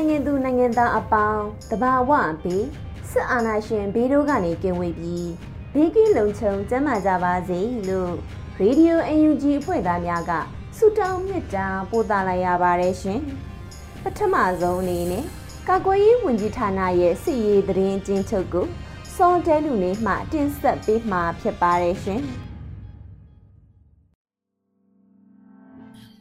န်မာနိုင်ငံသူနိုင်ငံသားအပေါင်းတဘာဝဘေးစစ်အာဏာရှင်ဘေးတို့ကနေကင်းဝေးပြီးဘေးကင်းလုံခြုံကျန်းမာကြပါစေလို့ရေဒီယို UNG အဖွဲ့သားများကဆုတောင်းမြတ်တာပို့သလိုက်ရပါတယ်ရှင်ပထမဆုံးအနေနဲ့ကာကွယ်ရေးဝန်ကြီးဌာနရဲ့စစ်ရေးသတင်းကျဉ်းချုပ်ကိုစောတဲလူနေမှတင်ဆက်ပေးမှာဖြစ်ပါတယ်ရှင်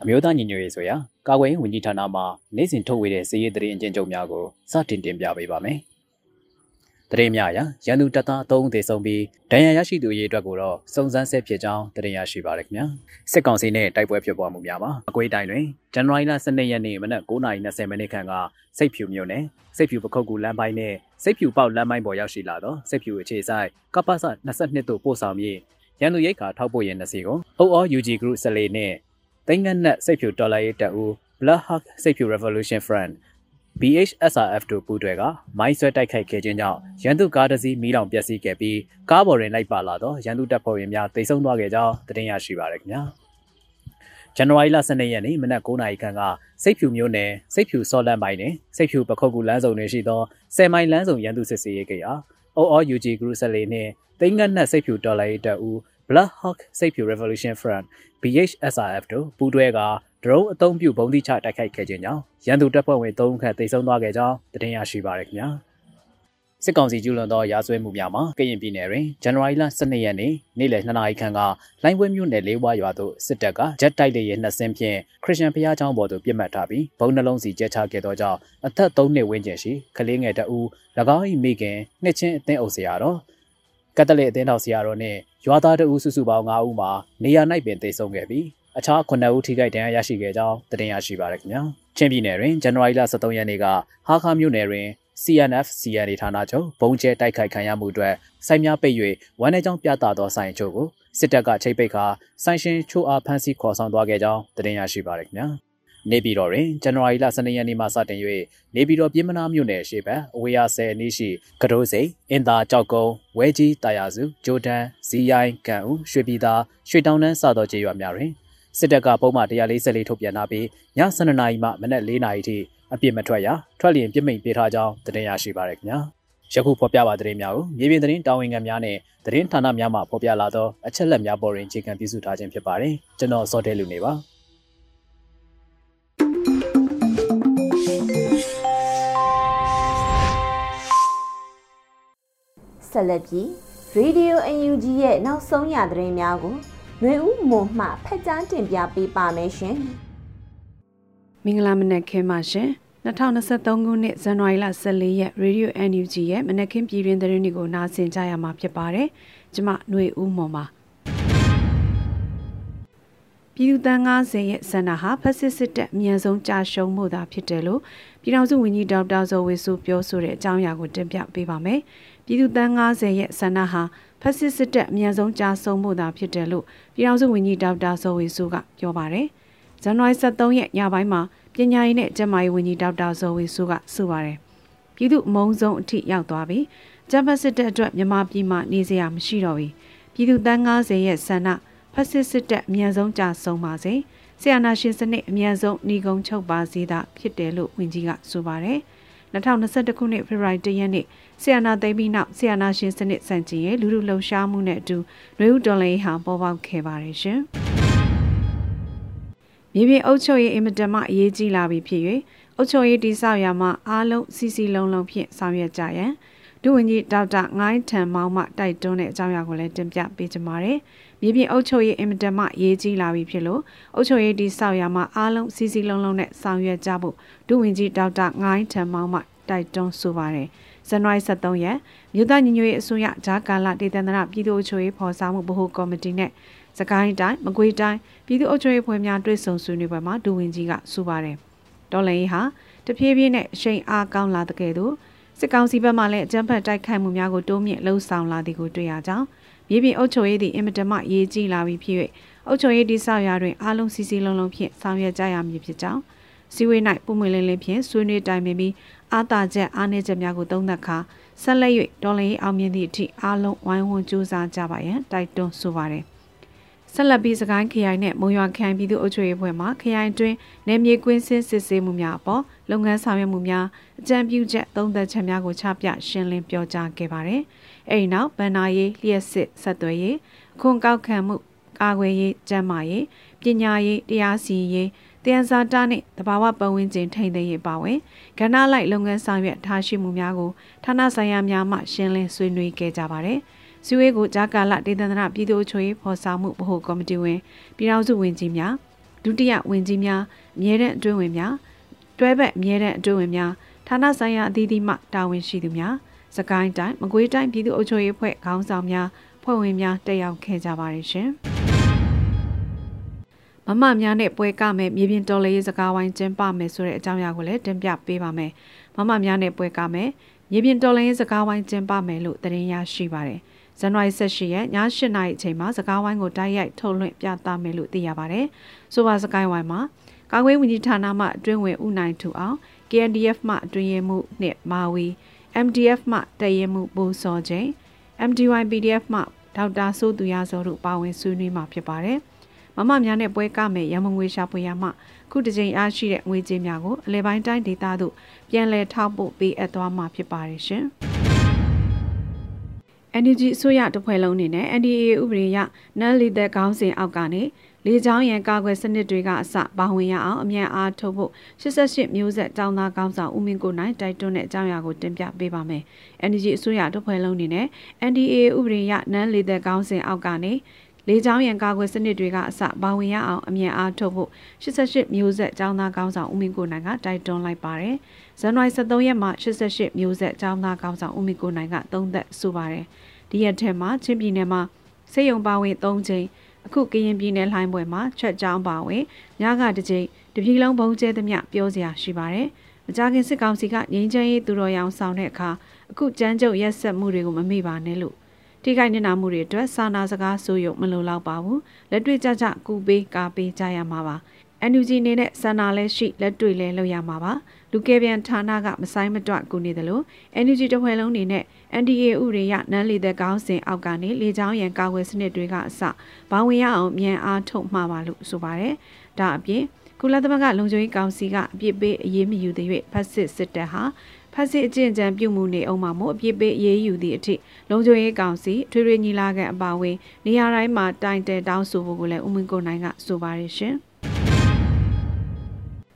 အမျိုးသားညီညွတ်ရေးဆိုရာကာကွယ်ရေးဝန်ကြီးဌာနမှနိုင်စဉ်ထုတ်ဝေတဲ့စစ်ရေးသတင်းအကျဉ်းချုပ်များကိုစတင်တင်ပြပေးပါမယ်။သတင်းများအရရန်သူတပ်သားအုံသေဆုံးပြီးဒဏ်ရာရရှိသူအရေးအတွက်ကိုတော့စုံစမ်းဆဲဖြစ်ကြောင်းသတင်းရရှိပါရခင်ဗျာ။စစ်ကောင်စီနဲ့တိုက်ပွဲဖြစ်ပွားမှုများမှာအကွေးတိုင်းတွင်ဇန်နဝါရီလ12ရက်နေ့မနက်9:20မိနစ်ခန့်ကစိတ်ဖြူမြို့နယ်စိတ်ဖြူပခုတ်ကူလမ်းပိုင်းနဲ့စိတ်ဖြူပေါက်လမ်းပိုင်းပေါ်ရောက်ရှိလာသောစိတ်ဖြူအခြေဆိုင်ကပ္ပစ22တို့ပို့ဆောင်ပြီးရန်သူရိတ်ခါထောက်ပို့ရင်နှစ်စီကို OOUG Group 14နဲ့ သိန်းငတ်နက်စိတ်ဖြူတော်လိုင်းရေးတပ်ဦး Blood Hawk စိတ်ဖြူ Revolution Front BHSRF တို့ပူးတွဲကမိုင်းဆွဲတိုက်ခိုက်ခဲ့ခြင်းကြောင့်ရန်သူကားတစ်စီးမီးလောင်ပျက်စီးခဲ့ပြီးကားပေါ်တွင်လိုက်ပါလာသောရန်သူတပ်ဖွဲ့ဝင်များတိတ်ဆုံးသွားခဲ့ကြောင်းသတင်းရရှိပါရခင်ဗျာဇန်နဝါရီလ12ရက်နေ့မနက်9:00နာရီခန့်ကစိတ်ဖြူမျိုးနယ်စိတ်ဖြူစောလန်ပိုင်းတွင်စိတ်ဖြူပခုတ်ကူလမ်းစုံတွင်ရှိသော10မိုင်လမ်းစုံရန်သူစစ်ဆေးရေးကိရာ OOUG Group 14နှင့်တိန်းငတ်နက်စိတ်ဖြူတော်လိုင်းတပ်ဦး Blood Hawk စိတ်ဖြူ Revolution Front BHSRF တို့ပူးတွဲကဒရုန်းအုံပြုဘုံတိချတိုက်ခိုက်ခဲ့ခြင်းကြောင့်ရန်သူတပ်ဖွဲ့ဝင်၃ခန့်တိတ်ဆုံးသွားခဲ့ကြောင်းသတင်းရရှိပါရခင်ဗျာစစ်ကောင်စီကျူးလွန်သောရာဇဝဲမှုများမှာကရင်ပြည်နယ်တွင်ဇန်နဝါရီလ12ရက်နေ့နေ့လယ်2နာရီခန့်ကလိုင်းဝဲမြို့နယ်လေးဝါရွာသို့စစ်တပ်ကဂျက်တိုက်လေယာဉ်နှစ်စင်းဖြင့်ခရစ်ယာန်ဘုရားကျောင်းပေါ်သို့ပြစ်မှတ်ထားပြီးဘုံနှလုံးစီကျဲချခဲ့သောကြောင့်အသက်3နှစ်ဝန်းကျင်ရှိကလေးငယ်တအူ၎င်း၏မိခင်နှစ်ချင်းအသင်းအုပ်ဆရာတော် ကတလက်အသင်းတော်ဆရာတော်နှင့်ရွာသားတအူစုစုပေါင်း9ဦးမှာနေရာ၌ပင်တိတ်ဆုံးခဲ့ပြီးအခြား9ဦးထိခိုက်ဒဏ်ရာရရှိခဲ့ကြောင်းသတင်းရရှိပါရခင်ဗျာချင်းပြည်နယ်တွင်ဇန်နဝါရီလ23ရက်နေ့ကဟာခါမြို့နယ်တွင် CNF CNA ဌာနချုပ်ဘုံကျဲတိုက်ခိုက်ခံရမှုအတွက်စိုင်းများပိတ်၍ဝမ်းနေကြောင်းပြသသောဆိုင်ချို့ကိုစစ်တပ်ကချိတ်ပိတ်ခါဆိုင်ရှင်ချိုအားဖမ်းဆီးခေါ်ဆောင်သွားခဲ့ကြောင်းသတင်းရရှိပါရခင်ဗျာ နေပြည်တော်တွင်ဇန်နဝါရီလ12ရက်နေ့မှစတင်၍နေပြည်တော်ပြည်မနာမြို့နယ်ရှေ့ဘက်အဝေးရ10အနည်းရှိကတိုးစိန်အင်တာကြောက်ကုန်းဝဲကြီးတာယာစုဂျိုဒန်ဇီယိုင်းကန်ဦးရွှေပြည်သာရွှေတောင်တန်းစသောကျေးရွာများတွင်စစ်တပ်ကပုံမှန်144ထုတ်ပြန်ထားပြီးည7:00နာရီမှမနက်4:00နာရီထိအပြစ်မထွက်ရထွက်လျင်ပြစ်မိန်ပေးထားကြောင်းသတင်းရရှိပါရခင်ဗျာယခုဖော်ပြပါသတင်းများကိုမြေပြင်သတင်းတာဝန်ခံများနဲ့သတင်းဌာနများမှဖော်ပြလာသောအချက်လက်များပေါ်တွင်အခြေခံပြုစုထားခြင်းဖြစ်ပါတယ်ကျွန်တော်စောတဲလူနေပါ ဆက်လက်ပြီး Radio UNG ရဲ့နောက်ဆုံးရသတင်းများကိုຫນွေဦးမွန်မှဖက်ကြားတင်ပြပေးပါမယ်ရှင်။မင်္ဂလာမနက်ခင်းပါရှင်။2023ခုနှစ်ဇန်နဝါရီလ14ရက် Radio NUG ရဲ့မနက်ခင်းပြည်တွင်သတင်းတွေကိုနားဆင်ကြရမှာဖြစ်ပါတယ်။ကျွန်မຫນွေဦးမွန်ပါ။ပြည်သူတန်း90ရဲ့ဆန္ဒဟာဖက်စစ်စစ်တပ်အမြန်ဆုံးကြာရှုံးမှုသာဖြစ်တယ်လို့ပြည်ထောင်စုဝန်ကြီးဒေါက်တာဇော်ဝေစုပြောဆိုတဲ့အကြောင်းအရာကိုတင်ပြပေးပါမယ်။ ပြည်သူတန်း90ရဲ့ဆန္ဒဟာဖက်စစ်စစ်တပ်အမြန်ဆုံးကြာဆုံးမှုသာဖြစ်တယ်လို့ပြည်ထောင်စုဝန်ကြီးဒေါက်တာဇော်ဝေစုကပြောပါတယ်။ဇန်နဝါရီ23ရက်ညပိုင်းမှာပညာရေးနဲ့ကျန်းမာရေးဝန်ကြီးဒေါက်တာဇော်ဝေစုကဆိုပါတယ်။ပြည်သူအမုံဆုံးအထိရောက်သွားပြီ။ကျန်းဖက်စစ်တပ်အတွက်မြန်မာပြည်မှာနေစရာမရှိတော့ဘူး။ပြည်သူတန်း90ရဲ့ဆန္ဒဖက်စစ်စစ်တပ်အမြန်ဆုံးကြာဆုံးပါစေ။ဆီယနာရှင်စနစ်အမြန်ဆုံးနှီးကုံချုပ်ပါစေသာဖြစ်တယ်လို့ဝန်ကြီးကဆိုပါတယ်။2021ခုနှစ်ဖေဖော်ဝါရီလရက်နေ့ ဆီယနာသိမ်းပြီးနောက်ဆီယနာရှင်စနစ်စန့်ကျင်ရဲ့လူလူလှုပ်ရှားမှုနဲ့အတူနှွေဦးတော်လှန်ရေးဟာပေါ်ပေါက်ခဲ့ပါတယ်ရှင်။မြေပြင်အုပ်ချုပ်ရေးအင်မတန်မှအရေးကြီးလာပြီဖြစ်၍အုပ်ချုပ်ရေးတိဆောက်ရာမှာအားလုံးစီစီလုံးလုံးဖြင့်ဆောင်ရွက်ကြရန်ဒုဝန်ကြီးဒေါက်တာငိုင်းထံမောင်မှတိုက်တွန်းတဲ့အကြောင်းအရာကိုလည်းတင်ပြပေးကြပါရစေ။မြေပြင်အုပ်ချုပ်ရေးအင်မတန်မှအရေးကြီးလာပြီဖြစ်လို့အုပ်ချုပ်ရေးတိဆောက်ရာမှာအားလုံးစီစီလုံးလုံးနဲ့ဆောင်ရွက်ကြဖို့ဒုဝန်ကြီးဒေါက်တာငိုင်းထံမောင်မှတိုက်တွန်းဆိုပါတယ်။ ဇန်နဝါရီ23ရက်မြို့သားညီညွတ်ရေးအစိုးရဂျာကာလာဒေသန္တရပြည်သူ့အုပ်ချုပ်ရေးဖော်ဆောင်မှုဗဟိုကော်မတီနဲ့စကိုင်းတိုင်းမကွေးတိုင်းပြည်သူ့အုပ်ချုပ်ရေးဖွဲ့များတွဲဆုံဆွေးနွေးပွဲမှာဒူဝင်ကြီးကဆိုပါတယ်။တော်လရင်ဟာတဖြည်းဖြည်းနဲ့အရှိန်အားကောင်းလာတဲ့ကဲ့သို့စစ်ကောင်စီဘက်မှလည်းအကြမ်းဖက်တိုက်ခိုက်မှုများကိုတိုးမြင့်လှုံ့ဆော်လာသည်ကိုတွေ့ရကြောင်းမြေပြင်အုပ်ချုပ်ရေးသည့်အင်မတန်မှရေးကြီးလာပြီးဖြစ်၍အုပ်ချုပ်ရေးတိဆောက်ရာတွင်အားလုံးစီစီလုံးလုံးဖြင့်ဆောင်ရွက်ကြရမည်ဖြစ်ကြောင်းစီဝေး၌ပုံမွေလင်းလင်းဖြင့်ဆွေးနွေးတိုင်ပင်ပြီး အာသာချက်အားနည်းချက်များကိုသုံးသပ်ခါဆက်လက်၍တော်လှန်ရေးအောင်မြင်သည့်အထိအားလုံးဝိုင်းဝန်းကြိုးစားကြပါရန်တိုက်တွန်းဆိုပါတယ်။ဆက်လက်ပြီးစကိုင်းခရိုင်နဲ့မုံရွာခရိုင်ပြည်သူ့အုပ်ချုပ်ရေးဖွဲ့မှခရိုင်တွင်းနယ်မြေကွင်းစင်းစစ်ဆေးမှုများအပေါ်လုပ်ငန်းဆောင်ရွက်မှုများအကြံပြုချက်သုံးသက်ချက်များကိုချပြရှင်းလင်းပြောကြားခဲ့ပါတယ်။အဲဒီနောက်ဗန္နာရေးလျှက်စစ်ဆက်သွယ်ရေးအခွန်ကောက်ခံမှုကာကွယ်ရေးကျန်းမာရေးပညာရေးတရားစီရင်ရေး တယံဇာတာနှင့်တဘာဝပတ်ဝန်းကျင်ထိန်းသိမ်းရေးပါဝင်ကဏ္ဍလိုက်လုပ်ငန်းဆောင်ရွက်ထားရှိမှုများကိုဌာနဆိုင်ရာများမှရှင်းလင်းဆွေးနွေးခဲ့ကြပါတယ်။စီဝေးကိုဂျာကာလဒေသန္တရပြည်သူ့အချုပ်ရေးဖော်ဆောင်မှုဗဟိုကော်မတီဝင်ပြည်ထောင်စုဝင်ကြီးများဒုတိယဝင်ကြီးများအမြဲတမ်းအတွင်းဝင်များတွဲဘက်အမြဲတမ်းအတွင်းဝင်များဌာနဆိုင်ရာအသီးသီးမှတာဝန်ရှိသူများစကိုင်းတိုင်းမကွေးတိုင်းပြည်သူ့အုပ်ချုပ်ရေးဖွဲ့ခေါင်းဆောင်များဖွဲ့ဝင်များတက်ရောက်ခဲ့ကြပါတယ်ရှင် မမများနဲ့ပွဲကမယ်မြေပြင်တော်လေးစကားဝိုင်းကျင်းပမယ်ဆိုတဲ့အကြောင်းအရာကိုလည်းတင်ပြပေးပါမယ်မမများနဲ့ပွဲကမယ်မြေပြင်တော်လေးစကားဝိုင်းကျင်းပမယ်လို့သတင်းရရှိပါတယ်ဇန်နဝါရီ18ရက်ည8နာရီအချိန်မှာစကားဝိုင်းကိုတိုက်ရိုက်ထုတ်လွှင့်ပြသမယ်လို့သိရပါတယ်။ဆိုပါစကိုင်းဝိုင်းမှာကာကွယ်ဝင်ကြီးဌာနမှအတွင်းဝင်ဦးနိုင်ထူအောင် KNDF မှအတွင်းရင်မှုနဲ့မာဝီ MDF မှတရင်မှုပိုးစောချင်း MDY PDF မှဒေါက်တာစိုးသူရစောတို့ပါဝင်ဆွေးနွေးမှာဖြစ်ပါတယ်။ မမများနဲ့ပွဲကမယ်ရမငွေရှာဖွေရမှခုတစ်ချိန်အားရှိတဲ့ငွေကြေးများကိုအလဲပိုင်းတိုင်းဒေသသို့ပြန်လည်ထောက်ပို့ပေးအပ်သွားမှာဖြစ်ပါတယ်ရှင်။ NUG အစိုးရတဖွဲ့လုံးအနေနဲ့ NDA ဥပဒေအရနန်လီသက်ခေါင်းစဉ်အောက်ကနေလေကြောင်းရန်ကာကွယ်စနစ်တွေကအစပါဝင်ရအောင်အမြန်အားထုတ်ဖို့88မျိုးဆက်တောင်းသားကောင်းဆောင်ဦးမင်းကိုနိုင်တိုက်တွန်းတဲ့အကြောင်းအရာကိုတင်ပြပေးပါမယ်။ NUG အစိုးရတဖွဲ့လုံးအနေနဲ့ NDA ဥပဒေအရနန်လီသက်ခေါင်းစဉ်အောက်ကနေ လေကြောင်းရန်ကာကွယ်စနစ်တွေကအစပါဝင်ရအောင်အမြန်အားထုတ်ဖို့88မျိုးဆက်ကျောင်းသားကောင်းဆောင်ဦးမင်းကိုနိုင်ကတိုက်တွန်းလိုက်ပါတယ်။ဇန်နဝါရီ23ရက်မှာ88မျိုးဆက်ကျောင်းသားကောင်းဆောင်ဦးမင်းကိုနိုင်ကသုံးသက်ဆိုပါတယ်။ဒီရက်ထဲမှာချင်းပြည်နယ်မှာစေယုံပါဝင်3ချိန်အခုကရင်ပြည်နယ်လှိုင်းပွဲမှာချက်ကြောင်းပါဝင်ညကတစ်ချိန်တပြည်လုံးဘုံကျဲသမျှပြောစရာရှိပါတယ်။မကြခင်စစ်ကောင်စီကငင်းချမ်းရေးသူတော်ရောင်ဆောင်တဲ့အခါအခုကြမ်းကြုတ်ရက်ဆက်မှုတွေကိုမမေ့ပါနဲ့လို့ ထိခိုက်နေနာမှုတွေအတွက်စာနာစကားဆိုရုံမလုံလောက်ပါဘူးလက်တွေ့ကြကြကူပေးကာပေးကြရမှာပါ NUG အနေနဲ့ဆန္ဒလည်းရှိလက်တွေ့လည်းလုပ်ရမှာပါလူကဲပြန်ဌာနကမဆိုင်မတွကူနေတယ်လို့ NUG တဖွဲ့လုံးအနေနဲ့ NDA ဥရေရနန်းလီသက်ကောင်းစဉ်အောက်ကနေလေချောင်းရန်ကာဝယ်စနစ်တွေကအစဘောင်းဝင်ရအောင်မြန်အားထုတ်မှာပါလို့ဆိုပါတယ်ဒါအပြင်ကုလသမဂ္ဂလုံခြုံရေးကောင်စီကအပြစ်ပေးအရေးမယူသေး၍ဖက်စစ်စစ်တပ်ဟာဖ က်စစ်အကျင့်ကြံပြုမှုနေအောင်မှာမို့အပြစ်ပေးအရေးယူသည့်အထိလုံခြုံရေးကောင်စီထွေထွေညီလာခံအပါအဝင်နေရာတိုင်းမှာတိုင်တဲတောင်းဆိုဖို့ကိုလည်းဦးမင်းကိုနိုင်ကဆိုပါတယ်ရှင်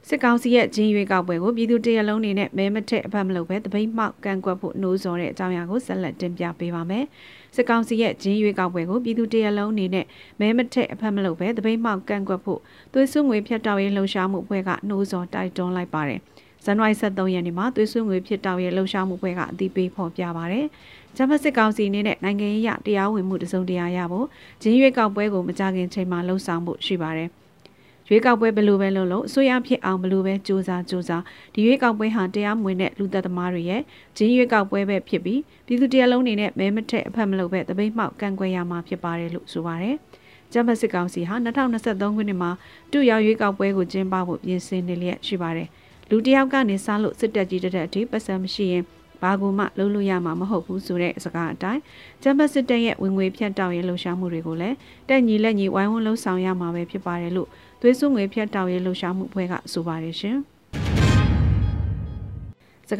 စစ်ကောင်စီရဲ့ဂျင်းရွေးကောက်ပွဲကိုပြည်သူတရလုံးနေနဲ့မဲမထက်အဖက်မလုပ်ပဲတပိတ်မှောက်ကန့်ကွက်ဖို့နှိုးဆော်တဲ့အကြောင်းအရာကိုဆက်လက်တင်ပြပေးပါမယ်။စစ်ကောင်စီရဲ့ဂျင်းရွေးကောက်ပွဲကိုပြည်သူတရလုံးနေနဲ့မဲမထက်အဖက်မလုပ်ပဲတပိတ်မှောက်ကန့်ကွက်ဖို့သွေးစွငွေဖြတ်တောက်ရေးလှုံ့ဆော်မှုအဖွဲ့ကနှိုးဆော်တိုက်တွန်းလိုက်ပါတယ်။ ဇန်နဝါရီ23ရက်နေ့မှာသွေးစွငွေဖြစ်တောက်ရဲ့လှုပ်ရှားမှုပွဲကအသိပေးဖော်ပြပါရတယ်။ဂျမစစ်ကောင်စီအနေနဲ့နိုင်ငံရေးအတရားဝင်မှုတစုံတရာရဖို့ဂျင်းရွေးကောက်ပွဲကိုမကြခင်ချိန်မှာလှုံ့ဆော်မှုရှိပါတယ်။ရွေးကောက်ပွဲဘယ်လိုပဲလုပ်လို့အစိုးရဖြစ်အောင်ဘယ်လိုပဲစူးစမ်းစူးစမ်းဒီရွေးကောက်ပွဲဟာတရားမဝင်တဲ့လူသက်သမားတွေရဲ့ဂျင်းရွေးကောက်ပွဲပဲဖြစ်ပြီးပြည်သူတရားလုံးနေနဲ့မဲမထက်အဖက်မလုပ်ပဲတပိတ်မှောက်ကန့်ကွက်ရမှာဖြစ်ပါတယ်လို့ဆိုပါတယ်။ဂျမစစ်ကောင်စီဟာ2023ခုနှစ်မှာတူရောက်ရွေးကောက်ပွဲကိုကျင်းပဖို့ပြင်ဆင်နေလျက်ရှိပါတယ်။ လူတယောက်ကနေစားလို့စစ်တက်ကြီးတက်တဲ့အထိပတ်စံမရှိရင်ဘာကူမှလုံးလို့ရမှာမဟုတ်ဘူးဆိုတဲ့စကားအတိုင်းဂျမ်ဘတ်စစ်တပ်ရဲ့ဝင်ငွေဖြတ်တောက်ရဲ့လှုပ်ရှားမှုတွေကိုလည်းတက်ညီလက်ညီဝိုင်းဝန်းလှုပ်ဆောင်ရမှာပဲဖြစ်ပါတယ်လို့သွေးစွငွေဖြတ်တောက်ရဲ့လှုပ်ရှားမှုဖွဲ့ကဆိုပါတယ်ရှင်။စ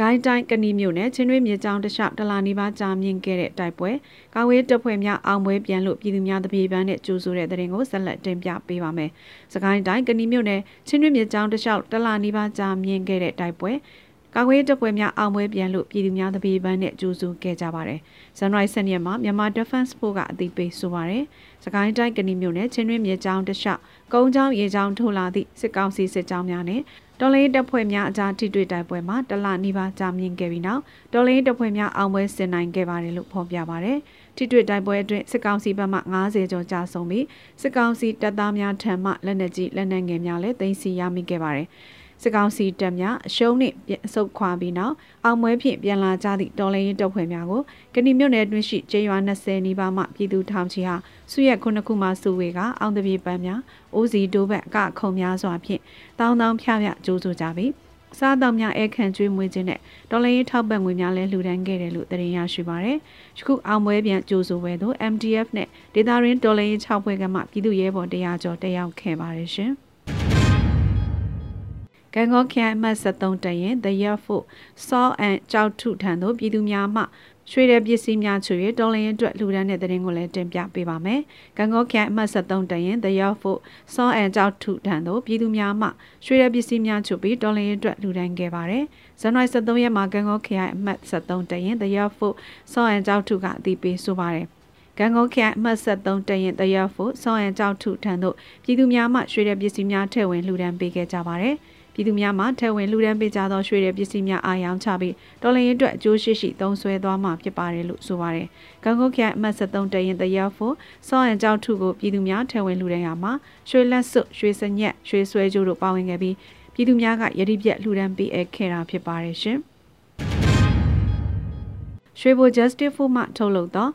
ကိုင်းတိုင်းကဏီမြို့နယ်ချင်းတွင်းမြေကြောင်းတလျှောက်တလာနီပါကြာမြင့်ခဲ့တဲ့တိုက်ပွဲကာဝေးတပ်ဖွဲ့များအောင်ပွဲပြန်လို့ပြည်သူများတပြေပန်းနဲ့ကြိုးဆိုတဲ့တဲ့ရင်ကိုဆက်လက်တင်ပြပေးပါမယ်။စကိုင်းတိုင်းကဏီမြို့နယ်ချင်းတွင်းမြေကြောင်းတလျှောက်တလာနီပါကြာမြင့်ခဲ့တဲ့တိုက်ပွဲကာကွယ်တပ်ဖွဲ့များအောင်ပွဲပြန်လို့ပြည်သူများတပေပန်းနဲ့ကြိုးစုခဲ့ကြပါတယ်။ဇန်နဝါရီ7ရက်မှာမြန်မာ Defense Force ကအသိပေးဆိုပါတယ်။စကိုင်းတိုင်းကဏီမြို့နယ်ချင်းတွင်းမြေကြောင်းတလျှောက်ကုန်းချောင်းရေချောင်းထိုးလာသည့်စစ်ကောင်စီစစ်ကြောင်းများနဲ့ တော်လိုင်းတပ်ဖွဲ့များအကြားထိတွေ့တိုက်ပွဲမှာတလနီးပါးကြာမြင့်ခဲ့ပြီးနောက်တော်လိုင်းတပ်ဖွဲ့များအောင်ပွဲဆင်နိုင်ခဲ့ပါတယ်လို့ဖော်ပြပါတယ်။ထိတွေ့တိုက်ပွဲအတွင်းစစ်ကောင်စီဘက်မှ90ကျော်ကြာဆုံးပြီးစစ်ကောင်စီတပ်သားများထံမှလက်နက်ကြီးလက်နက်ငယ်များလည်းသိမ်းဆည်းရမိခဲ့ပါတယ်။ စစ်ကောင်စီတပ်များအရှုံးနှင့်ဆုတ်ခွာပြီးနောက်အောင်ပွဲဖြင့်ပြန်လာကြသည့်တော်လှန်ရေးတပ်ဖွဲ့များကိုကဏီမြို့နယ်အတွင်းရှိကျေးရွာ20နီးပါးမှပြည်သူထောင်ချီဟာစုရက်ခုနှစ်ခုမှစုဝေကအောင်တပြေပန်းများအိုးစီဒိုးဘက်အကခုံများစွာဖြင့်တောင်းတောင်းဖြားဖြားကြိုးဆိုကြပြီးစားတောင်များအခန့်ကျွေးမွေးခြင်းနဲ့ဒေါ်လာရေးထောက်ပံ့ငွေများလည်းလှူဒန်းခဲ့တယ်လို့သတင်းရရှိပါရယ်။ယခုအောင်ပွဲပြန်ကြိုးဆိုပွဲသို့ MDF နဲ့ဒေတာရင်းဒေါ်လာရေး6ဖွဲ့ကမှပြည်သူရဲဘော်တရားကျော်တက်ရောက်ခဲ့ပါတယ်ရှင်။ ကံကောခရိုင်အမှတ်73တရင် The Year Foot Saw and ကြောက်ထုထံသို့ပြည်သူများမှရွှေတဲ့ပစ္စည်းများချွေတော်လရင်အတွက်လှူဒန်းတဲ့တဲ့ရင်ကိုလည်းတင်ပြပေးပါမယ်။ကံကောခရိုင်အမှတ်73တရင် The Year Foot Saw and ကြောက်ထုထံသို့ပြည်သူများမှရွှေတဲ့ပစ္စည်းများချွေပြီးတော်လရင်အတွက်လှူဒန်းခဲ့ပါတယ်။ဇန်နဝါရီ23ရက်မှာကံကောခရိုင်အမှတ်73တရင် The Year Foot Saw and ကြောက်ထုကအသိပေးဆိုပါတယ်။ကံကုန်ခရိုင်အမှတ်73တရင်တရက်ဖို့ဆောင်းရန်ကြောက်ထုထံသို့ပြည်သူများမှရွှေတဲ့ပစ္စည်းများထည့်ဝင်လှူဒန်းပေးခဲ့ကြပါတယ်။ ပြည်သူများမှထဲဝင်လူဒန်းပေးကြသောရွှေတဲ့ပစ္စည်းများအာရောင်ချပြီးတော်လရင်အတွက်အကျိုးရှိရှိသုံးဆွဲသွားမှာဖြစ်ပါတယ်လို့ဆိုပါတယ်။ကံကုတ်ခရိုင်အမှတ်73တရင်တရက်ဖို့စောရန်ကြောက်ထုကိုပြည်သူများထဲဝင်လူဒန်းရမှာရွှေလက်စွပ်ရွှေစညက်ရွှေဆွဲကြိုးတို့ပါဝင်ခဲ့ပြီးပြည်သူများကယတိပြက်လူဒန်းပေးအပ်ခဲ့တာဖြစ်ပါတယ်ရှင်။ရွှေဘို Justice for မှထုတ်လုပ်သော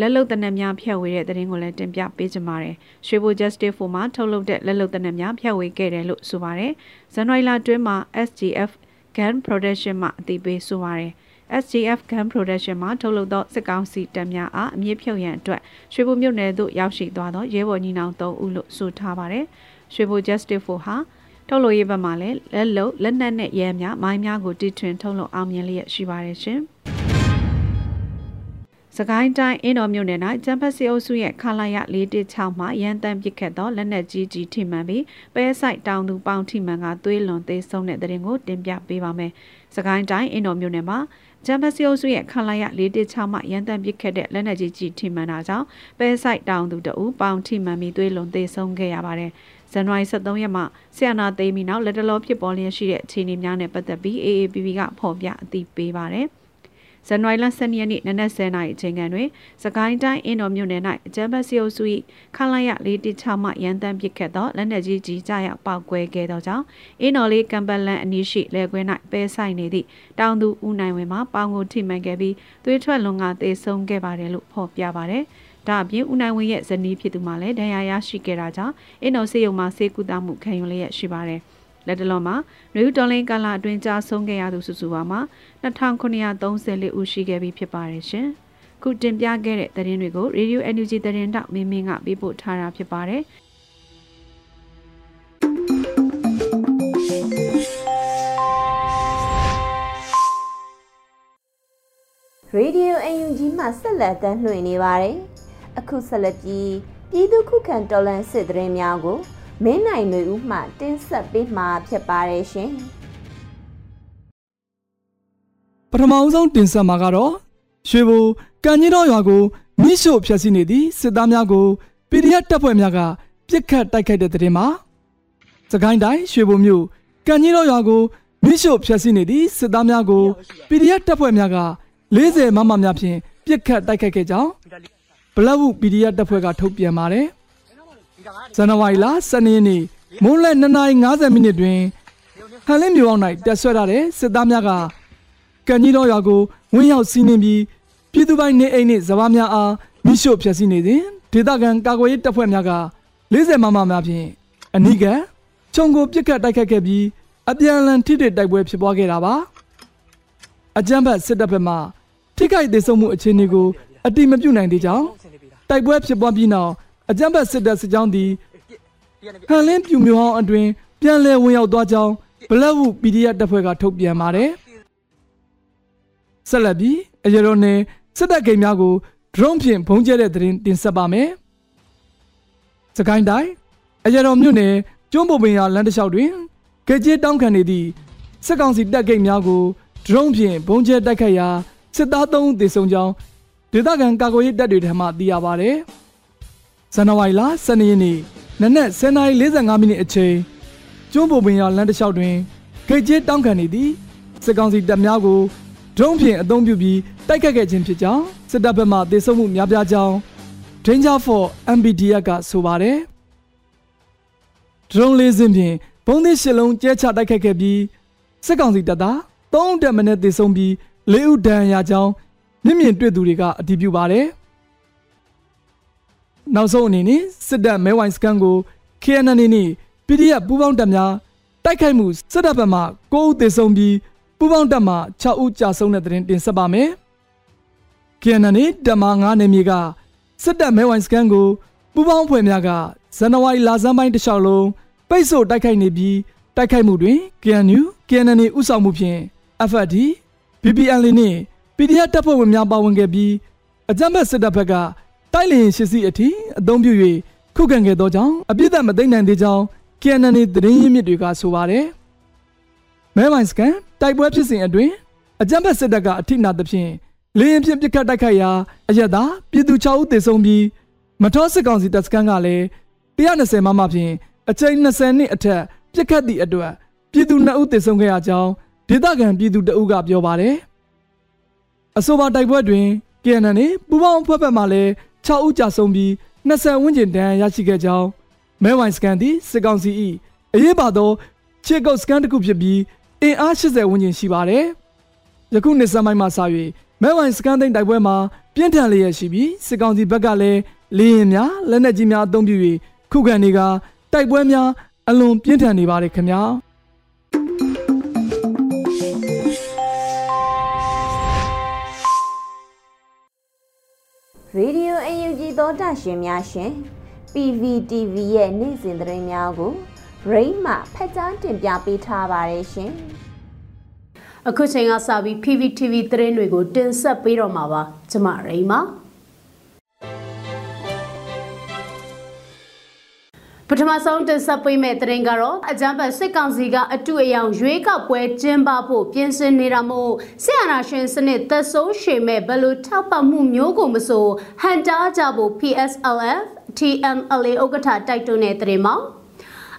လက်လုံတနက်များဖြန့်ဝေတဲ့သတင်းကိုလည်းတင်ပြပေးကြပါမယ်။ရွှေဘို Justice for မှာထုတ်လုပ်တဲ့လက်လုံတနက်များဖြန့်ဝေခဲ့တယ်လို့ဆိုပါတယ်။ဇန်နဝါရီလတွင်းမှာ SGF Gun Production မှအသိပေးဆိုပါတယ်။ SGF Gun Production မှာထုတ်လုပ်သောစစ်ကောင်စီတပ်များအားအမြင့်ဖြုတ်ရန်အတွက်ရွှေဘိုမြို့နယ်သို့ရောက်ရှိသွားသောရဲဘော်ညီနောင်၃ဦးလို့ဆိုထားပါတယ်။ရွှေဘို Justice for ဟာထုတ်လို့ရေးဘက်မှာလည်းလက်လုံလက်နက်နဲ့ရဲများမိုင်းများကိုတီထွင်ထုတ်လုပ်အောင်မြင်လျက်ရှိပါတယ်ရှင်။စ ကိုင်းတိုင်းအင်းတော်မြို့နယ်၌ကျန်းဖက်စီအုပ်စုရဲ့ခလာရ416မှရန်တမ်းပစ်ခတ်သောလက်နက်ကြီးကြီးထိမှန်ပြီးပဲဆိုင်တောင်သူပေါင်ထိမှန်ကသွေးလွန်သေးဆုံးတဲ့တဲ့ရင်ကိုတင်ပြပေးပါမယ်။စကိုင်းတိုင်းအင်းတော်မြို့နယ်မှာကျန်းဖက်စီအုပ်စုရဲ့ခလာရ416မှရန်တမ်းပစ်ခတ်တဲ့လက်နက်ကြီးကြီးထိမှန်တာကြောင့်ပဲဆိုင်တောင်သူတအူပေါင်ထိမှန်ပြီးသွေးလွန်သေးဆုံးခဲ့ရပါတယ်။ဇန်နဝါရီ23ရက်မှာဆီယနာသိမ်းပြီးနောက်လက်တလောဖြစ်ပေါ်လျက်ရှိတဲ့အခြေအနေများနဲ့ပတ်သက်ပြီး AAPP ကဖော်ပြအသိပေးပါတယ်။ ဇန်နဝါရီလ12ရက်နေ့နနက်10:00နာရီအချိန်ခန့်တွင်စကိုင်းတိုင်းအင်းတော်မြို့နယ်၌အကြမ်းဖက်စီအုပ်စု၏ခလာရ416မှရန်တမ်းပစ်ခတ်သောလက်နက်ကြီးကြီးကြရောက်ပောက်ကွဲခဲ့သောကြောင့်အင်းတော်လေးကံပလန်အနီးရှိလယ်ကွင်း၌ပဲဆိုင်နေသည့်တောင်သူဦးနိုင်ဝင်မှပေါင်ကိုထိမှန်ခဲ့ပြီးသွေးထွက်လွန်ကသေဆုံးခဲ့ပါတယ်လို့ဖော်ပြပါတယ်။ဒါအပြင်ဦးနိုင်ဝင်းရဲ့ဇနီးဖြစ်သူမှလည်းဒဏ်ရာရရှိခဲ့တာကြောင့်အင်းတော်စေယုံမှာစေကူတာမှုခံယူလျက်ရှိပါတယ်။ လက်တလုံးမှာနယူးဒေါ်လင်းကာလာအတွင်းကြာဆုံးခဲ့ရသူစုစုပေါင်းမှာ2934ဦးရှိခဲ့ပြီဖြစ်ပါတယ်ရှင်။ခုတင်ပြခဲ့တဲ့သတင်းတွေကို Radio NUG သတင်းတောက်မင်းမင်းကပေးပို့ထားတာဖြစ်ပါတယ်။ရေဒီယိုအန်ယူဂျီမှဆက်လက်တမ်းလွှင့်နေပါတယ်။အခုဆက်လက်ပြီးပြည်သူခုခံတော်လှန်စစ်တရင်များကို မင်းနိုင်တွေဦးမှတင်းဆက်ပေးမှာဖြစ်ပါတယ်ရှင်ပထမအဆုံးတင်ဆက်မှာကတော့ရွှေဘိုကံကြီးတော်ရွာကိုမိရှို့ဖျက်ဆီးနေသည့်စစ်သားများကို PDF တပ်ဖွဲ့များကပြစ်ခတ်တိုက်ခိုက်တဲ့တဲ့တင်မှာစကိုင်းတိုင်းရွှေဘိုမြို့ကံကြီးတော်ရွာကိုမိရှို့ဖျက်ဆီးနေသည့်စစ်သားများကို PDF တပ်ဖွဲ့များက40မမများဖြင့်ပြစ်ခတ်တိုက်ခိုက်ခဲ့ကြောင်းဘလဝု PDF တပ်ဖွဲ့ကထုတ်ပြန်ပါတယ် ဇန်နဝါရီလ12ရက်နေ့မွန်းလက်2:50မိနစ်တွင်ဟန်လင်းမြို့အောင်၌တက်ဆွဲထားတဲ့စစ်သားများကကံကြီးတော်ရွာကိုဝင်းရောက်စီးနှင်ပြီးပြည်သူပိုင်းနေအိမ်နှင့်ဇဘာများအားမိရှို့ဖျက်ဆီးနေစဉ်ဒေသခံကာကွယ်ရေးတပ်ဖွဲ့များက40မမများဖြင့်အနိကခြုံကိုပြစ်ခတ်တိုက်ခတ်ခဲ့ပြီးအပြန်အလှန်ထိတွေ့တိုက်ပွဲဖြစ်ပွားခဲ့တာပါအကြမ်းဖက်စစ်တပ်ဘက်မှထိခိုက်ဒေဆုံးမှုအခြေအနေကိုအတိမပြုနိုင်သေးကြောင်းတိုက်ပွဲဖြစ်ပွားပြီးနောက် အကြမ်းဖက်စစ်တပ်စစ်ကြောင်းသည်ဟန်လင်းပြူမျိုးဟောင်းအတွင်ပြန်လည်ဝင်ရောက်သွားကြောင်းဘလက်ဝု PDF တပ်ဖွဲ့ကထုတ်ပြန်ပါတယ်ဆက်လက်ပြီးအရတော်နယ်စစ်တပ်ဂိမ်းများကို drone ဖြင့်ဘုံကျဲတဲ့သတင်းတင်ဆက်ပါမယ်။စကိုင်းတိုင်းအရတော်မြို့နယ်ကျွန်းပုံပင်ရလမ်းတစ်လျှောက်တွင်ကြည်ကျတောင်းခံနေသည့်စစ်ကောင်စီတပ်ဂိတ်များကို drone ဖြင့်ဘုံကျဲတိုက်ခိုက်ရာစစ်သား3ဦးသေဆုံးကြောင်းဒေသခံကာကွယ်ရေးတပ်တွေထံမှသိရပါဗျ။ ဇန်နဝါရီလ12ရက်နေ့နနက်10:45မိနစ်အချိန်ကျွန်းပုံပင်ရလမ်းတစ်လျှောက်တွင်ဂိတ်ကျတောင်းခံနေသည့်စစ်ကောင်စီတပ်များကိုဒရုန်းဖြင့်အသုံးပြုပြီးတိုက်ခတ်ခဲ့ခြင်းဖြစ်ကြောင်းစစ်တပ်ဘက်မှသေဆုံးမှုများပြားကြောင်း Danger for MBDF ကဆိုပါတယ်ဒရုန်းလေးစင်းဖြင့်ဘုံသစ်ရှစ်လုံးကျဲချတိုက်ခတ်ခဲ့ပြီးစစ်ကောင်စီတပ်သား၃တက်မနဲ့သေဆုံးပြီး၄ဦးဒဏ်ရာကြောင်းမြင့်မြင့်တွေ့သူတွေကအတည်ပြုပါတယ် နောက်ဆုံးအနေနဲ့စစ်တပ်မဲဝိုင်စကန်ကို KNN နဲ့ PDF ပူးပေါင်းတပ်များတိုက်ခိုက်မှုစစ်တပ်ဘက်မှ9ဦးသေဆုံးပြီးပူးပေါင်းတပ်မှ6ဦးကြာဆုံးတဲ့သတင်းတင်ဆက်ပါမယ်။ KNN တပ်မ9နယ်မြေကစစ်တပ်မဲဝိုင်စကန်ကိုပူးပေါင်းဖွဲ့များကဇန်နဝါရီလဆန်းပိုင်းတစ်လျှောက်လုံးပိတ်ဆို့တိုက်ခိုက်နေပြီးတိုက်ခိုက်မှုတွင် KNU KNN ဥဆောင်မှုဖြင့် FAD BPL နှင့် PDF တပ်ဖွဲ့ဝင်များပါဝင်ခဲ့ပြီးအကြမ်းဖက်စစ်တပ်ဘက်က တိုက်လျင်ရှစ်စီအထိအသုံးပြု၍ခုခံခဲ့သောကြောင့်အပြစ်ဒဏ်မသိမ်းနိုင်သေးကြောင်း KNN သတင်းရင်းမြစ်တွေကဆိုပါတယ်။မဲမိုင်စကန်တိုက်ပွဲဖြစ်စဉ်အတွင်းအကြမ်းဖက်စစ်တပ်ကအထိနာသဖြင့်လေရင်ဖြင့်ပစ်ခတ်တိုက်ခိုက်ရာအရက်သားပြည်သူ6ဦးသေဆုံးပြီးမတော်စစ်ကောင်စီတပ်စခန်းကလည်း120မမဖြင့်အကြိမ်20နှစ်အထက်ပစ်ခတ်သည့်အတွက်ပြည်သူ2ဦးသေဆုံးခဲ့ရကြောင်းဒေသခံပြည်သူတအုပ်ကပြောပါတယ်။အဆိုပါတိုက်ပွဲတွင် KNN ပူပေါင်းအဖွဲ့ဘက်မှလည်း 6ဦးကြာဆုံးပြီး20ဝန်းကျင်တန်းရရှိခဲ့ကြောင်းမဲဝိုင်စကန်သည်စစ်ကောင်စီ၏အရေးပါသောခြေကုပ်စကန်တစ်ခုဖြစ်ပြီးအင်အား80ဝန်းကျင်ရှိပါတယ်။ယခုနှစ်စမိုင်းမှစ၍မဲဝိုင်စကန်သိန်းတိုက်ပွဲမှာပြင်းထန်လျက်ရှိပြီးစစ်ကောင်စီဘက်ကလည်းလေရင်များလက်နက်ကြီးများအသုံးပြု၍ခုခံနေကတိုက်ပွဲများအလွန်ပြင်းထန်နေပါတယ်ခင်ဗျာ။ Radio UNG သောတာရှင်များရှင် PVTV ရဲ့နေ့စဉ်သတင်းများကို Rain မှဖက်ကြားတင်ပြပေးထားပါတယ်ရှင်။အခုချိန်ကစပြီး PVTV သတင်းတွေကိုတင်ဆက်ပေးတော့မှာပါ။ကျွန်မရိန်ပါ။ ထမဆုံးတင်ဆက်ပေးမယ့်သတင်းကတော့အကြံဖတ်စစ်ကောင်စီကအတူအယောင်ရွေးကောက်ပွဲကျင်းပဖို့ပြင်ဆင်နေတာမို့ဆီယနာရှင်စနစ်သက်ဆိုးရှည်မဲ့ဘလို့ထောက်ပံ့မှုမျိုးကိုမဆိုဟန်တာကြဖို့ PSLF TNLA ဥက္ကဋ္ဌတိုက်တွန်းတဲ့သတင်းမှာ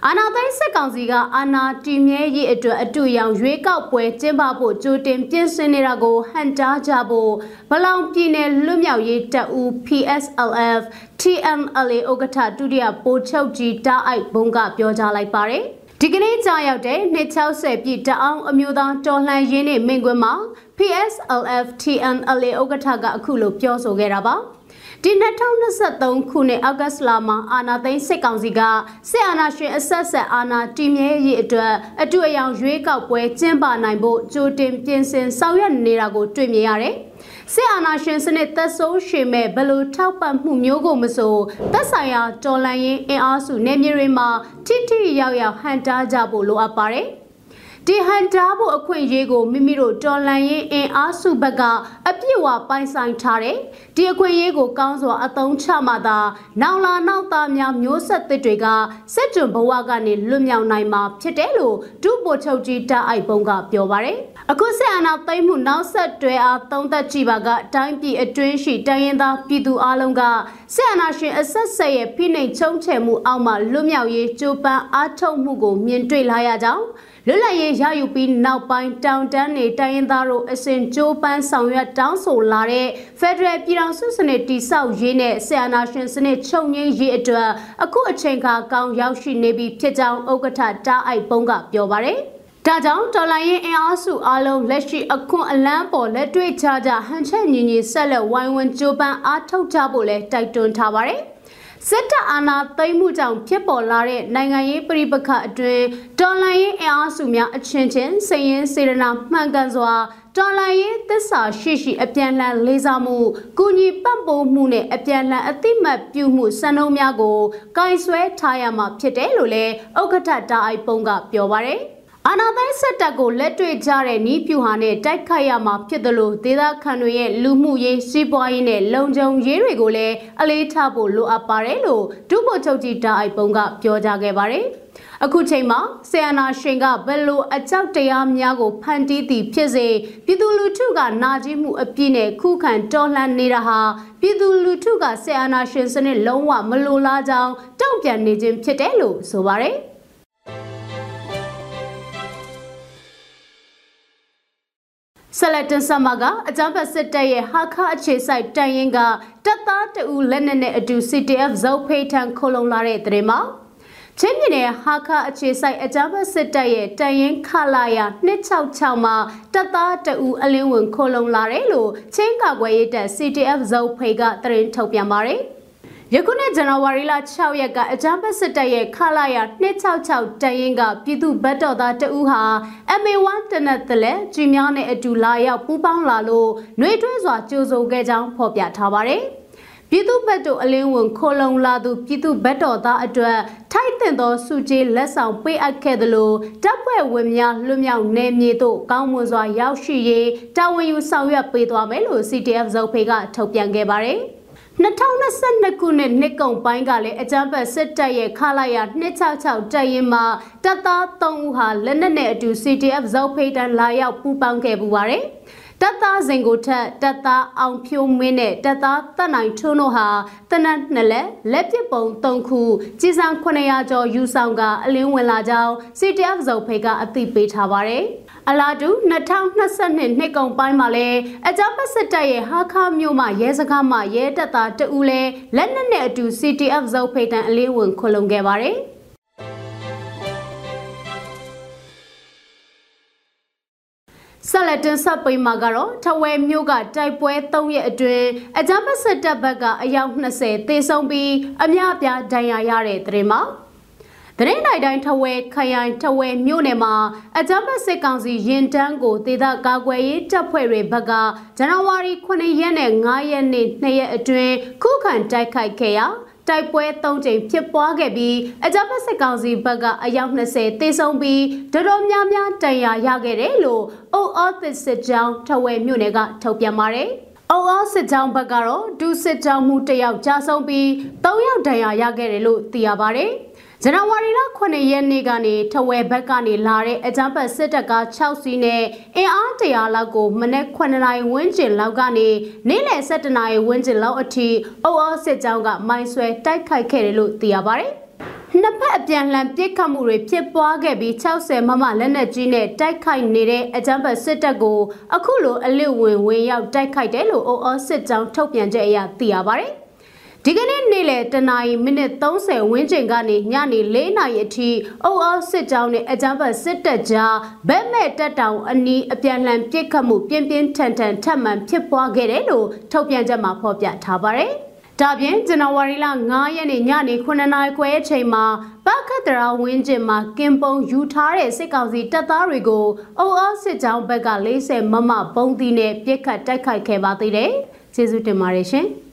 အာနာသိန်းစစ်ကောင်စီကအာနာတီမြဲရေးအတွက်အတူရောင်ရွေးကောက်ပွဲကျင်းပဖို့ကြိုတင်ပြင်ဆင်နေတာကိုဟန်တာကြဖို့ဗလောင်ပြည်နယ်လွတ်မြောက်ရေးတပ်ဦး PSLF TNLA ဥက္ကဋ္ဌဒုတိယပိုချုပ်ကြီးတာအိုက်ဘုံကပြောကြားလိုက်ပါတယ်ဒီကနေ့ကြာရောက်တဲ့260ပြည့်တအောင်အမျိုးသားတော်လှန်ရေးနှင့်မိန့်ခွန်းမှာ PSLF TNLA ဥက္ကဋ္ဌကအခုလိုပြောဆိုခဲ့တာပါ။ ဒီ2023ခုနှစ်အောက်ဂတ်လမှာအာနာသိန်းစစ်ကောင်စီကစစ်အာဏာရှင်အဆက်ဆက်အာဏာတည်မြဲရေးအတွက်အတူအယောင်ရွေးကောက်ပွဲကျင်းပနိုင်ဖို့ကြိုတင်ပြင်ဆင်ဆောင်ရွက်နေတာကိုတွေ့မြင်ရတယ်။စစ်အာဏာရှင်စနစ်သက်ဆိုးရှည်မဲ့ဘလို့ထောက်ပံ့မှုမျိုးကိုမဆိုသက်ဆိုင်ရာတော်လှန်ရေးအင်အားစုနေမြေတွေမှာထိထိရောက်ရောက်ဟန်တားကြဖို့လိုအပ်ပါတယ်။ ဒီဟန်တားဖို့အခွင့်အရေးကိုမိမိတို့တော်လန်ရင်အင်အားစုဘက်ကအပြည့်အဝပိုင်ဆိုင်ထားတယ်။ဒီအခွင့်အရေးကိုကောင်းစွာအသုံးချမှသာနောင်လာနောက်သားများမျိုးဆက်သစ်တွေကစစ်ကြွဘဝကနေလွတ်မြောက်နိုင်မှာဖြစ်တယ်လို့ဒုဗိုလ်ချုပ်ကြီးတာအိုက်ပုံကပြောပါရယ်။အခုဆက်အာဏာသိမ်းမှုနောက်ဆက်တွဲအားသုံးသက်ကြည့်ပါကတိုင်းပြည်အတွင်းရှိတိုင်းရင်းသားပြည်သူအလုံးကဆက်အာဏာရှင်အဆက်ဆက်ရဲ့ဖိနှိပ်ချုံချယ်မှုအောက်မှာလွတ်မြောက်ရေးကြိုးပမ်းအားထုတ်မှုကိုမြင်တွေ့လာရကြောင်း လွတ်လပ်ရေးရယူပြီးနောက်ပိုင်းတောင်တန်းနေတိုင်းရင်းသားတို့အစဉ်ကြိုးပမ်းဆောင်ရွက်တောင်းဆိုလာတဲ့ Federal ပြည်ထောင်စုစနစ်တိဆောက်ရေးနဲ့ဆီယနာရှင်စနစ်ချုပ်ငင်းရေးအတွက်အခုအချိန်ခါကောင်းရောက်ရှိနေပြီဖြစ်ကြောင်းဥက္ကဋ္ဌတားအိုက်ပုံးကပြောပါရယ်ဒါကြောင့်တော်လိုင်းရင်အင်အားစုအလုံးလက်ရှိအခွန်အလန်းပေါ်လက်တွေ့ချကြဟန်ချက်ညီညီဆက်လက်ဝိုင်းဝန်းကြိုးပမ်းအားထုတ်ကြဖို့လဲတိုက်တွန်းထားပါတယ်။ စစ်တပ်အာဏာသိမ်းမှုကြောင့်ဖြစ်ပေါ်လာတဲ့နိုင်ငံရေးပြိပခအတွင်းတော်လှန်ရေးအင်အားစုများအချင်းချင်းစည်ရင်စေရနာမှန်ကန်စွာတော်လှန်ရေးသစ္စာရှိရှိအပြန်လှန်လေးစားမှုကုညီပံ့ပိုးမှုနဲ့အပြန်လှန်အသိမှတ်ပြုမှုစံနှုန်းများကိုကင်ဆွဲထားရမှာဖြစ်တယ်လို့လည်းဥက္ကဋ္ဌတာအိုက်ပုံကပြောပါရယ် အာနာသိန်းစစ်တပ်ကိုလက်တွေ့ကြတဲ့နီးပြူဟာနဲ့တိုက်ခိုက်ရမှာဖြစ်တယ်လို့ဒေသခံတွေရဲ့လူမှုရေးစီးပွားရေးနဲ့လုံခြုံရေးတွေကိုလည်းအလေးထားဖို့လိုအပ်ပါတယ်လို့ဒုဗိုလ်ချုပ်ကြီးတာအိုက်ပုံကပြောကြားခဲ့ပါတယ်။အခုချိန်မှာဆီယနာရှင်ကဘယ်လိုအကြောက်တရားများကိုဖန်တီးသည်ဖြစ်စေပြည်သူလူထုကနာကျင်မှုအပြည့်နဲ့ခုခံတော်လှန်နေတာဟာပြည်သူလူထုကဆီယနာရှင်စနစ်လုံးဝမလိုလားကြောင်းတုံ့ပြန်နေခြင်းဖြစ်တယ်လို့ဆိုပါတယ်။ ဆက်လက်တင်ဆက်မှာကအကြမ်းဖက်စစ်တပ်ရဲ့ဟာခအခြေစိုက်တန်ရင်ကတပ်သားတအူလက်နက်နဲ့အတူ CTF ဇောက်ဖိထန်ခုံလုံလာတဲ့တဲ့မှာချင်းပြည်နယ်ဟာခအခြေစိုက်အကြမ်းဖက်စစ်တပ်ရဲ့တန်ရင်ခလာယာ266မှာတပ်သားတအူအလင်းဝင်ခုံလုံလာတယ်လို့ချင်းကာကွယ်ရေးတပ် CTF ဇောက်ဖိကသတင်းထုတ်ပြန်ပါတယ်။ ယခုနှစ်ဇန်နဝါရီလ6ရက်ကအကြမ်းဖက်စစ်တပ်ရဲ့ခလာရ266တရင်ကပြည်သူဘတ်တော်သားတဦးဟာ MA1 တနက်တလဲကြီးများနဲ့အတူလာရောက်ပူးပေါင်းလာလို့နှွေးထွေးစွာကြိုးဆိုခဲ့ကြောင်းဖော်ပြထားပါတယ်။ပြည်သူဘက်တို့အလင်းဝင်ခိုလုံလာသူပြည်သူဘက်တော်သားအတွက်ထိုက်တင်သောစုကြီးလက်ဆောင်ပေးအပ်ခဲ့သလိုတပ်ဖွဲ့ဝင်များလွတ်မြောက်နေမြေသို့ကောင်းမွန်စွာရောက်ရှိရေးတာဝန်ယူဆောင်ရွက်ပေးသွားမယ်လို့ CTF ဇုတ်ဖေကထုတ်ပြန်ခဲ့ပါတယ်။ 2022ခုနှစ်နှစ်ကုန်ပိုင်းကလည်းအကြမ်းဖက်စစ်တပ်ရဲ့ခလာရ266တပ်ရင်မှာတပ်သား3ဦးဟာလက်နက်နဲ့အတူ CTF ဇောက်ဖိတန်လာရောက်ပူးပေါင်းခဲ့ပူပါတယ်။တပ်သားစင်ကိုထက်တပ်သားအောင်ဖြိုးမင်းနဲ့တပ်သားတက်နိုင်ထွန်းတို့ဟာတနက်နှစ်လက်လက်ပစ်ပုံ3ခုကြီးစံ900ကျော်ယူဆောင်ကအလင်းဝင်လာကြောင်း CTF ဇုတ်ဖိတ်ကအသိပေးထားပါတယ်။ အလားတူ2022နှစ်ကုန်ပိုင်းမှာလဲအကြမ်းဖက်စစ်တပ်ရဲ့ဟာခါမြို့မှာရဲစခန်းမှာရဲတပ်သားတဦးလဲလက်နက်နဲ့အတူ CTF ဇုတ်ဖိတန်အလေးဝင်ခွလုံခဲ့ပါတယ်ဆက်လက်တင်ဆက်ပိမှာကတော့ထဝဲမြို့ကတိုက်ပွဲ၃ရက်အတွင်းအကြမ်းဖက်စစ်တပ်ဘက်ကအယောက်20သေဆုံးပြီးအများအပြားဒဏ်ရာရတဲ့တဲ့ရင်မှာ သတင်းတိုင်းတိုင်းထဝဲခရိုင်ထဝဲမြို့နယ်မှာအကြမ်းဖက်စစ်ကောင်စီရင်တန်းကိုဒေသကာကွယ်ရေးတပ်ဖွဲ့တွေဘက်ကဇန်နဝါရီ9ရက်နဲ့9ရက်နေ့2ရက်အတွင်းခုခံတိုက်ခိုက်ခဲ့ရာတိုက်ပွဲ၃ကြိမ်ဖြစ်ပွားခဲ့ပြီးအကြမ်းဖက်စစ်ကောင်စီဘက်ကအယောက်20သေဆုံးပြီးတတော်များများတန်ရာရခဲ့တယ်လို့အုပ်အော်သစ်စစ်ကြောင်းထဝဲမြို့နယ်ကထုတ်ပြန်ပါတယ်။အော်အော်စစ်ကြောင်းဘက်ကတော့ဒုစစ်ကြောင်းမှုတယောက်ကြာဆုံးပြီး၃ယောက်ဒဏ်ရာရခဲ့တယ်လို့သိရပါတယ်။ ဇန်နဝါရီလ9ရက်နေ့ကနေထဝယ်ဘက်ကနေလာတဲ့အကြမ်းဖက်စစ်တပ်က6စီးနဲ့အင်အားတရာလောက်ကိုမနေ့9နာရီဝန်းကျင်လောက်ကနေနေ့လယ်7နာရီဝန်းကျင်လောက်အထိအုပ်အောစစ်ကြောင်းကမိုင်းဆွဲတိုက်ခိုက်ခဲ့တယ်လို့သိရပါတယ်။နှစ်ဖက်အပြန်လှန်ပစ်ခတ်မှုတွေဖြစ်ပွားခဲ့ပြီး60မမလက်နက်ကြီးနဲ့တိုက်ခိုက်နေတဲ့အကြမ်းဖက်စစ်တပ်ကိုအခုလိုအလစ်ဝင်ဝင်ရောက်တိုက်ခိုက်တယ်လို့အုပ်အောစစ်ကြောင်းထုတ်ပြန်ချက်အရသိရပါတယ်။ ဒီကနေ့နေ့လယ်တနာရီမိနစ်30ဝန်းကျင်ကနေညနေ4နာရီအထိအုပ်အောက်စစ်ကြောင်းနဲ့အကြမ်းဖက်စစ်တပ်ကြားဗက်မဲ့တက်တောင်အနီးအပြန်လှန်ပစ်ခတ်မှုပြင်းပြင်းထန်ထန်ထပ်မံဖြစ်ပွားခဲ့တယ်လို့ထုတ်ပြန်ချက်မှာဖော်ပြထားပါတယ်။ဒါပြင်ဇန်နဝါရီလ9ရက်နေ့ညနေ9နာရီခွဲအချိန်မှာပကတ်တရာဝင်းကျင်မှာကင်ပုံယူထားတဲ့စစ်ကောင်စီတပ်သားတွေကိုအုပ်အောက်စစ်ကြောင်းဘက်က40မမပုံးသီးနဲ့ပြစ်ခတ်တိုက်ခိုက်ခဲ့ပါသေးတယ်။ကျေးဇူးတင်ပါတယ်ရှင်။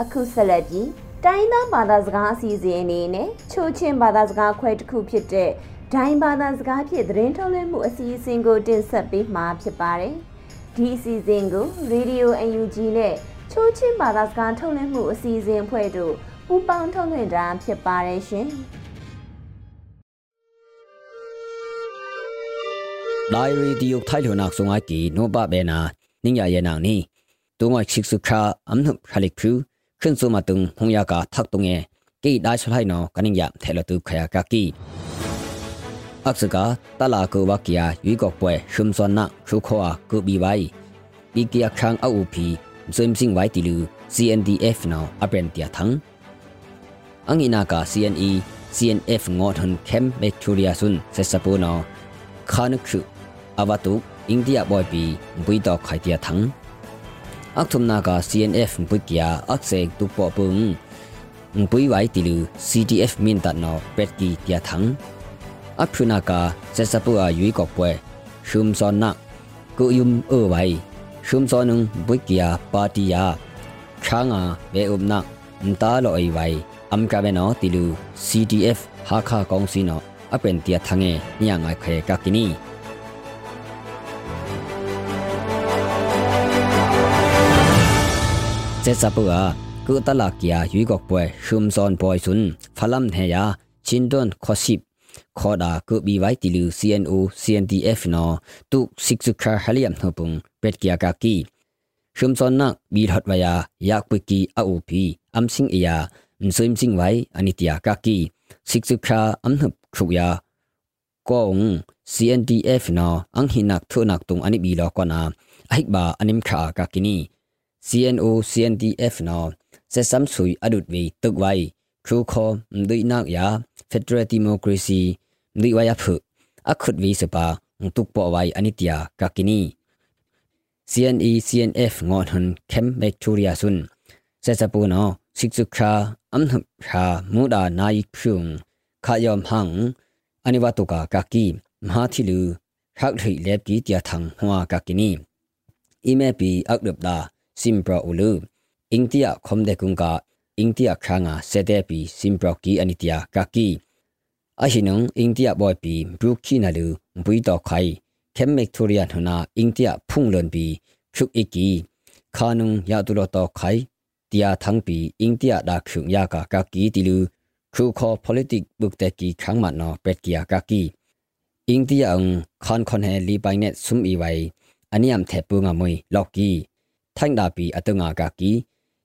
အခုဆက်လက်ပြီးတိုင်းသားဘာသာစကားအစီအစဉ်အနေနဲ့ချိုးချင်းဘာသာစကားခွဲတစ်ခုဖြစ်တဲ့ဒိုင်းဘာသာစကားဖြင့်သတင်းထုတ်လွှင့်မှုအစီအစဉ်ကိုတင်ဆက်ပေးမှာဖြစ်ပါတယ်။ဒီအစီအစဉ်ကို Radio UNG နဲ့ချိုးချင်းဘာသာစကားထုတ်လွှင့်မှုအစီအစဉ်အဖွဲ့တို့ပူးပေါင်းထုတ်လွှင့်တာဖြစ်ပါတယ်ရှင်။ဒိုင်ရီဒီယိုထိုင်လနောက်ဆုံအကီနိုဘဘေနာနင်းရရဲ့နောင်နီတုံဝချစ်စုခါအမ်နုခလိကဖူ ขึ้นสู่มาตึงหงยากาทักตรงเอกี่ได้ชลายนอกันิงยามเทลตุขยากากีอักษกาตลากูวักยายุยกป่วยชุมซอนนะชุขวากูบีไว้ปีกียคังอาอูพีซึมซิงไว้ติลู CNDF นออเปรนเตียทังอังอินากา CNE CNF งอทันเคมเบคทีเรียซุนเซสปูนอคานุคุอาวตุอินเดียบอยปีบุยดอกไขเตียทัง akthum na ka CNF pukia aksek tu po pung pui wai tilu CDF min ta no pet ki tia thang aphuna ka sesapu a yui kok pwe shum son na ku yum ơ wai shum son nung pukia party ya khanga be um na ta lo ai wai am ka be no tilu CDF ha kha kong si no apen tia thange nya ngai khe ka kini เจสปัวกูตลากยายุยกป่วยชุมซอนปอยสุนฟลัมเฮียชินดอนคอสิบขอดากูบีไว้ติลู CNO CNDF นอตุกสิกสุคาฮาเลียมนปุงเป็ดกียกากีชุมซอนนักบีดฮดวายายากปุกีอาอูพีอัมสิงเอียมซึมสิงไว้อนิตยากากีสิกสุคาอัมหบครุยากง CNDF นออังหินักทุนักตุงอันิบีลอกนาอหิบาอนิมขากากินี CNO CNDF နော်ဆက်ဆမ်ဆွေအဒုတ်ဝေတုတ်ဝိုင်ခူခေါ်မဒိနာယာ Federal Democracy မဒိဝါယဖုအခုတ်ဝေစပါတုတ်ပေါ်ဝိုင်အနိတယာကကီနီ CNE CNF ငေါဟွန်ကမ်ဘက်ထူရီယာဆွန်းဆက်စပူနော်စစ်စုခါအမ်ဟခါမူဒါနိုင်ဖြုံခါယောမ်ဟန်အနိဝတုကာကကီမဟာသီလူခက်ထိလက်တီတျာထန်ဟွာကကီနီအီမေပီအောက်ဒပ်ဒါ simpra ulu ingtia khomde kungka ingtia khanga sete pi simpra ki anitia kaki ahinung ingtia boy pi brukhi nalu bui to khai kem victoria thuna ingtia phunglon pi khuk iki khanung ya tu lo to khai tia thang pi ingtia da khung ya ka kaki tilu khu kho politic book te ki khang mat no pet kia kaki ingtia ang khan khon he li bai net sum i wai aniam the pu nga moi lokki ထိုင်ဒါပီအတငါကကီ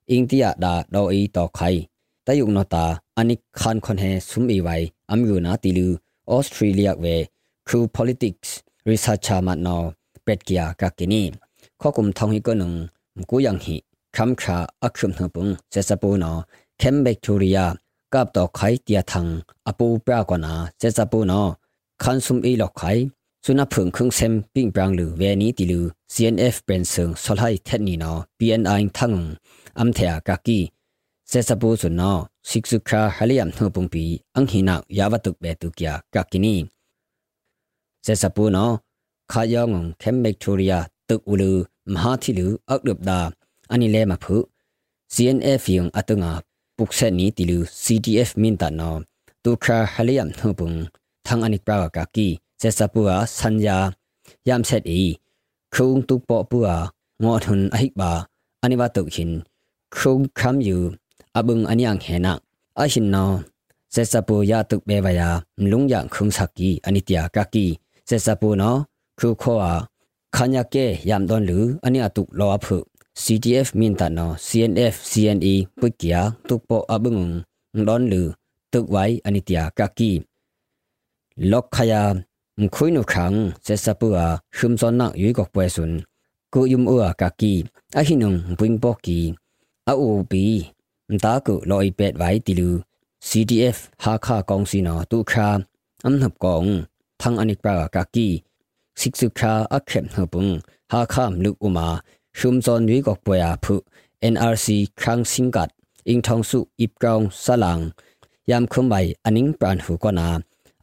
အင်းတီယာဒါဒေါ်အီတော့ခိုင်တယုံနတာအနိခန်ခွန်ဟဲဆုမီဝိုင်အမ်ယူနာတီလူဩစတြေးလျဝဲခူ politics researcher မတ်နောပက်ကီယာကကီနီခေါကုမ်ထောင်ဟီကနုံကိုယန်ဟီခမ်ခါအခုမ်နပုန်ဆက်စပူနောကမ်ဘက်တိုရီယာကပ်တော့ခိုင်တီယာထန်အပူပရာကနာဆက်စပူနောခန်ဆုမ်အီလောက်ခိုင် suna phung khung sem ping prang lu ve ni ti lu cnf pen sung solhai that ni no pni thang am thea ka ki se sabu su no siksu kha haliam thu pung pi ang hina yawatuk be tu kya ka kini se sabu no kha yong kem victoria tuk ulu mha thi lu ak lup da ani le ma phu cnf yung atunga pukse ni ti lu ctf min ta no tu kha haliam thu pung thang ani pra ka ki ตุคราฮัลิยัมนุปุงทั้งอันนี้ปรากากีเซซาปัวสัญญายามเซตอีคุงตุปอปัวงอทุนอหิบาอันิวาตุหินคุงคำอยู่อบึงอันยังเฮนักอาหินนอเซซาปัวยาตุเบวายามลุงยังคุงสักกีอันิตยากากีเซซาปัวนอคุโคอาขันยาเกยามดอนหรืออันนี้ตุลอพุ CTF มินตานอ CNF CNE ปุกยาตุปออบึงดอนหรือตุกไว้อันิตยากากีล็อกขยาม คุยนุขังเซซาปัวชุมซอนนักยุยกอกปวยสุนกูยุมอัวกากีอะหินุงบุงปอกีอาอูปีมตากุลอยเป็ดไว้ติลู CDF หาคากองซีนอตุคาอัมนับกองทังอนิกปรากากีสิกสุคาอักเข็มหบุงหาคามลุกอุมาชุมซอนยุยกอกปวยอาพุ NRC ครั้งสิงกัดอิงทองสุอิบกองสลังยามคุมใบอนิงปรานหูกนา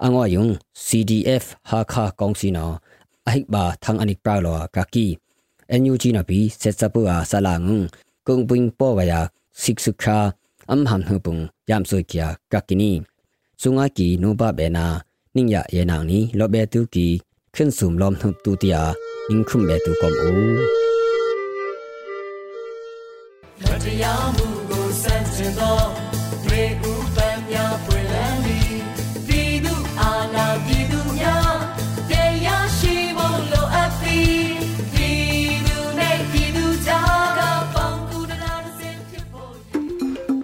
အငေါယုံ CDF ဟာခါကောင်စီနော်အဟိဘာသန်အနိပရာလောကကီအန်ယူဂျီနပီဆက်စပူအာဆလာငုံကုံပင်းပေါ်ဝယာစစ်စုခါအမ်ဟမ်ဟပုန်ယမ်ဆွေကီယာကကီနီစုငါကီနိုဘဘေနာနင်းရယေနာနီလောဘေတူကီခင်းစုံလောမ်ထုပ်တူတီယာနင်းခုမေတူကောမူတရားမှုကိုစန့်ကျင်သောမေက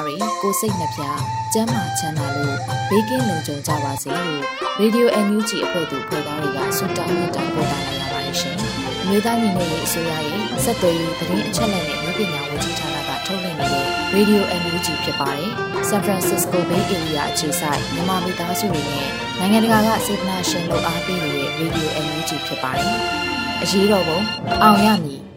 သားတွေကိုစိတ်နှပြကျန်းမာချမ်းသာလို့ဘေးကင်းလုံခြုံကြပါစေလို့ Radio NUG အဖွဲ့သူဖွဲ့သားတွေကဆုတောင်းမြတ်တာပို့တာလိုက်ရပါတယ်ရှင်။မြေသားညီမတွေအစိုးရရဲ့စက်သွေးရေးသတင်းအချက်အလက်တွေပညာဝန်ကြီးဌာနကထုတ်လွှင့်နေတဲ့ Radio NUG ဖြစ်ပါတယ်။ San Francisco Bay Area အခြေစိုက်မြန်မာမိသားစုတွေနဲ့နိုင်ငံတကာကစေတနာရှင်လို့အားပေးနေတဲ့ Radio NUG ဖြစ်ပါတယ်။အရေးတော်ပုံအောင်ရမည်